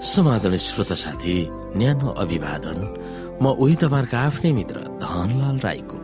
समाधान श्रोता साथी न्यानो अभिवादन। म उही तपाईँहरूको आफ्नै मित्र धनलाल राईको।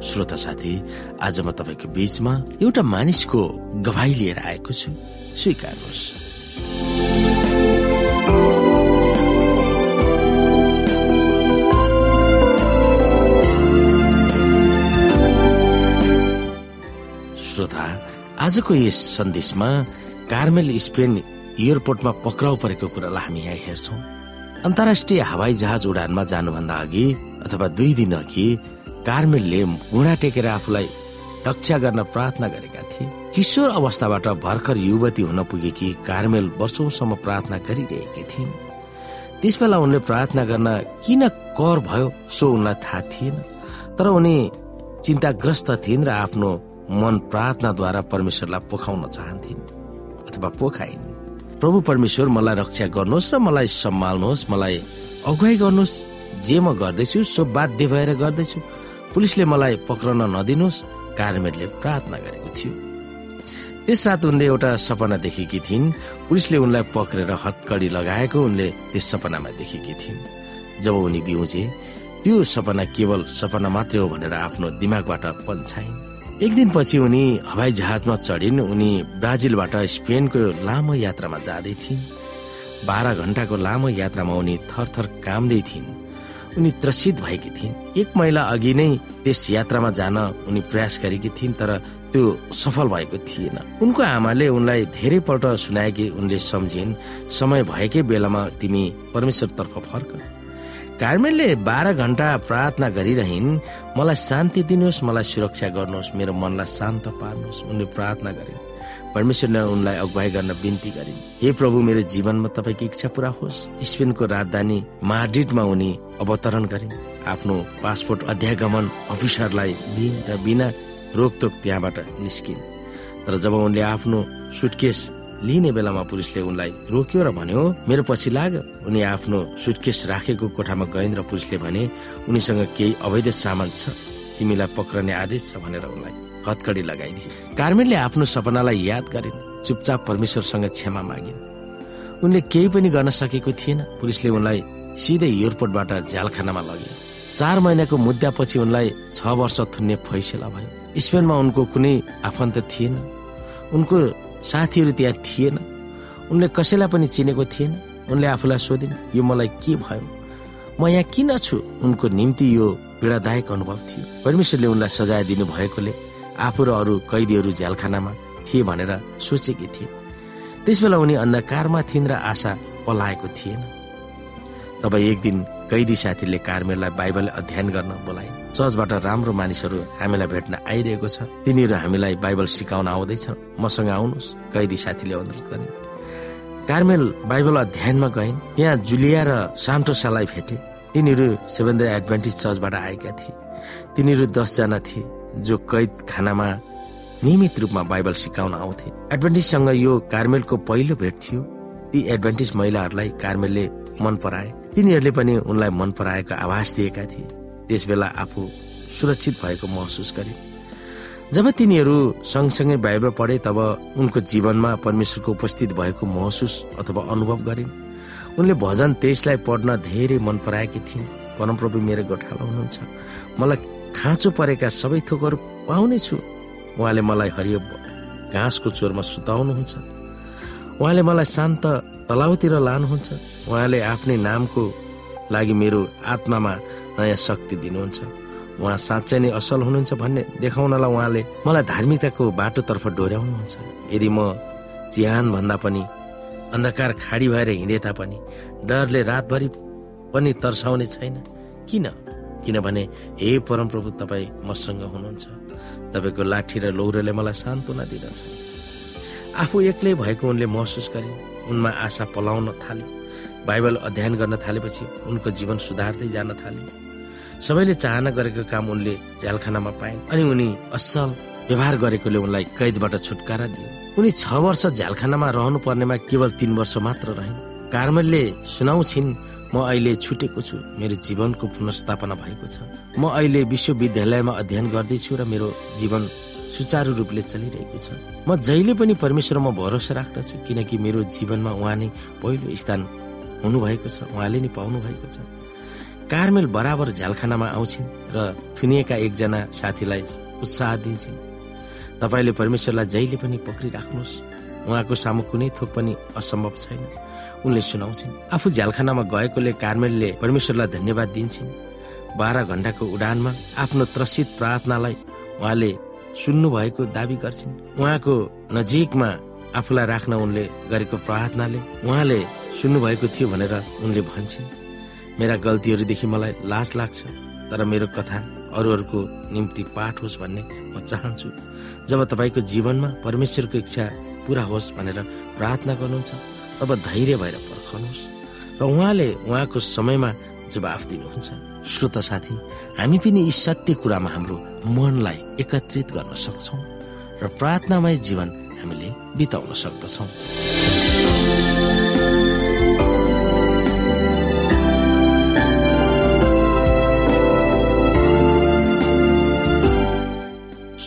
श्रोता साथी आज म तपाईँको बीचमा एउटा मानिसको गवाई लिएर आएको छु। स्वीकार्नुहोस् श्रोता आजको यस सन्देशमा कार्मेल स्पेन एयरपोर्टमा पक्राउ परेको कुरालाई हामी यहाँ हेर्छौँ। अन्तर्राष्ट्रिय हवाई जहाज उडानमा जानुभन्दा अघि अथवा दुई दिन अघि कार्मेलले घुँडा टेकेर आफूलाई रक्षा गर्न प्रार्थना गरेका थिए। किशोर अवस्थाबाट भर्खर युवती हुन पुगेकी कार्मेल वर्षौसम्म प्रार्थना गरिरहेकी थिइन्। त्यसबेला उनले प्रार्थना गर्न किन कर भयो सो उनलाई थाहा थिएन। तर उनी चिन्ताग्रस्त थिइन् र आफ्नो मन प्रार्थनाद्वारा परमेश्वरलाई पोखाउन चाहन्थिन् अथवा पोखाइन्। प्रभु परमेश्वर मलाई रक्षा गर्नुहोस् र मलाई सम्हाल्नुहोस् मलाई अगुवाई गर्नुहोस्। जे म गर्दैछु सो बाध्य भएर गर्दैछु। पुलिसले मलाई पक्रन नदिनुहोस् कार्मेटले प्रार्थना गरेको थियो। त्यस रात उनले एउटा सपना देखेकी थिइन्। पुलिसले उनलाई पक्रेर हत्कडी लगाएको उनले त्यस सपनामा देखेकी थिइन्। जब उनी बिउजे त्यो सपना केवल सपना मात्रै हो भनेर आफ्नो दिमागबाट पन्छाइन्। एक दिन पछि उनी हवाई जहाजमा चढिन् उनी ब्राजिलबाट स्पेनको लामो यात्रामा जाँदै थिइन्। बाह्र घण्टाको लामो यात्रामा उनी थरथर कामदै थिइन्। उनी त्रसित भएकी थिइन्। एक महिना अघि नै त्यस यात्रामा जान उनी प्रयास गरेकी थिइन् तर त्यो सफल भएको थिएन। उनको आमाले उनलाई धेरै पल्ट सुनाएकी उनले सम्झिन् समय भएकै बेलामा तिमी परमेश्वरतर्फ फर्क। कार्मेलले बाह्र घण्टा प्रार्थना गरिरहन् मलाई शान्ति दिनुहोस् मलाई सुरक्षा गर्नुहोस् मेरो मनलाई शान्त पार्नुहोस् उनले प्रार्थना गरिन्। परमेश्वरले उनलाई अगुवाई गर्न बिन्ती गरिन्। हे प्रभु मेरो जीवनमा तपाईँको इच्छा पुरा होस्। स्पेनको राजधानी माड्रिडमा उनी अवतरण गरिन्। आफ्नो पासपोर्ट अध्यागमन अफिसरलाई दिइन् र बिना रोकतोक त्यहाँबाट निस्किन्। तर जब उनले आफ्नो सुटकेस लिने बेलामा पुलिसले उनलाई रोक्यो र भन्यो मेरो पछि लाग उनी आफ्नो सुटकेस राखेको कोठामा गइन् र पुलिसले भने उनीसँग केही अवैध सामान छ। तिमीलाई पक्रने आदेश छ भनेर उनलाई हतकडी लगाइदिए। कार्मेनले आफ्नो सपनालाई याद गरिन् चुपचाप परमेश्वरसँग क्षमा मागिन्। उनले केही पनि गर्न सकेको थिएन। पुलिसले उनलाई सिधै एयरपोर्टबाट झ्यालखानामा लगे चार महिनाको मुद्दापछि उनलाई छ वर्ष थुन्ने फैसला भयो। स्पेनमा उनको कुनै आफन्त थिएन। उनको साथीहरू त्यहाँ थिएन। उनले कसैलाई पनि चिनेको थिएन। उनले आफूलाई सोधिन् यो मलाई के भयो? म यहाँ किन छु? उनको निम्ति यो पीडादायक अनुभव थियो। परमेश्वरले उनलाई सजाय दिनु भएकोले आफू र अरू कैदीहरू झ्यालखानामा थिए भनेर सोचेकी थिए। त्यसबेला उनी अन्धकारमा थिइन् र आशा पलाएको थिएन। तब एक दिन कैदी साथीले कार्मेललाई बाइबल अध्ययन गर्न बोलाइन्। चर्चबाट राम्रो मानिसहरू हामीलाई भेट्न आइरहेको छ। तिनीहरू हामीलाई बाइबल सिकाउन आउँदैछ मसँग आउनुहोस् कैदी साथीले अनुरोध गरिन्। कार्मेल बाइबल अध्ययनमा गइन्। त्यहाँ जुलिया र सान्टोसालाई भेटे। तिनीहरू सेभेन एडभान्टेज चर्चबाट आएका थिए। तिनीहरू दसजना थिए जो कैद खानामा नियमित रूपमा बाइबल सिकाउन आउँथे। एडभान्टेजसँग यो कार्मेलको पहिलो भेट थियो। ती एडभान्टेज महिलाहरूलाई कार्मेलले मन पराए। तिनीहरूले पनि उनलाई मन पराएको आवाज दिएका थिए। त्यस बेला आफू सुरक्षित भएको महसुस गरे। जब तिनीहरू सँगसँगै बाइबल पढे तब उनको जीवनमा परमेश्वरको उपस्थित भएको महसुस अथवा अनुभव गरिन् उनले भजन तेइसलाई पढ्न धेरै मन पराएकी थिइन्। परमप्रभु मेरो गोठालो हुनुहुन्छ। मलाई खाँचो परेका सबै थोकहरू पाउने छु उहाँले मलाई हरियो घाँसको चोरमा सुताउनुहुन्छ। उहाँले मलाई शान्त तलाउतिर लानुहुन्छ। उहाँले आफ्नै नामको लागि मेरो आत्मामा नयाँ शक्ति दिनुहुन्छ। उहाँ साँच्चै नै असल हुनुहुन्छ भन्ने देखाउनलाई उहाँले मलाई धार्मिकताको बाटोतर्फ डोर्याउनुहुन्छ। यदि म चिहान भन्दा पनि अन्धकार खाडी भएर हिँडे तापनि डरले रातभरि पनि तर्साउने छैन किन? किनभने हे परमप्रभु तपाईँ मसँग हुनुहुन्छ। तपाईँको लाठी र लौरोले मलाई सान्त्वना दिँदछ। आफू एक्लै भएको उनले महसुस गरे। उनमा आशा पलाउन थाल्यो बाइबल अध्ययन गर्न थालेपछि उनको जीवन सुधार्दै जान थाल्यो सबैले चाहना गरेको काम उनले झ्यालखानामा पाइन् अनि उनी असल व्यवहार गरेकोले उनलाई कैदबाट छुटकारा दियो उनी छ वर्ष झ्यालखानामा रहनु पर्नेमा केवल तीन वर्ष मात्र रहिन्। कार्मेलले सुनाउँछिन् म अहिले छुटेको छु मेरो जीवनको पुनर्स्थापना भएको छ। म अहिले विश्वविद्यालयमा अध्ययन गर्दैछु र मेरो जीवन सुचारू रूपले चलिरहेको छ। म जहिले पनि परमेश्वरमा भरोसा राख्दछु किनकि मेरो जीवनमा उहाँ नै पहिलो स्थान हुनुभएको छ उहाँले नि पाउनु भएको छ। कार्मेल बराबर झ्यालखानामा आउँछिन् र थुनिएका एकजना साथीलाई उत्साह दिन्छन्। तपाईँले परमेश्वरलाई जहिले पनि पक्रिराख्नुहोस्। उहाँको सामु कुनै थोक पनि असम्भव छैन। उनले सुनाउँछिन् आफू झ्यालखानामा गएकोले कार्मेलले परमेश्वरलाई धन्यवाद दिन्छन्। बाह्र घण्टाको उडानमा आफ्नो त्रसित प्रार्थनालाई उहाँले सुन्नु भएको दावी गर्छिन्। उहाँको नजिकमा आफूलाई राख्न उनले गरेको प्रार्थनाले उहाँले सुन्नुभएको थियो भनेर उनले भन्छन्। मेरा गल्तीहरूदेखि मलाई लाज लाग्छ तर मेरो कथा अरूहरूको निम्ति पाठ होस् भन्ने म चाहन्छु। जब तपाईँको जीवनमा परमेश्वरको इच्छा पुरा होस् भनेर प्रार्थना गर्नुहुन्छ तब धैर्य भएर पर्खनुहोस् र उहाँले उहाँको समयमा जवाफ दिनुहुन्छ। श्रोता साथी हामी पनि यी सत्य कुरामा हाम्रो मनलाई एकत्रित गर्न सक्छौँ र प्रार्थनामय जीवन हामीले बिताउन सक्दछौँ।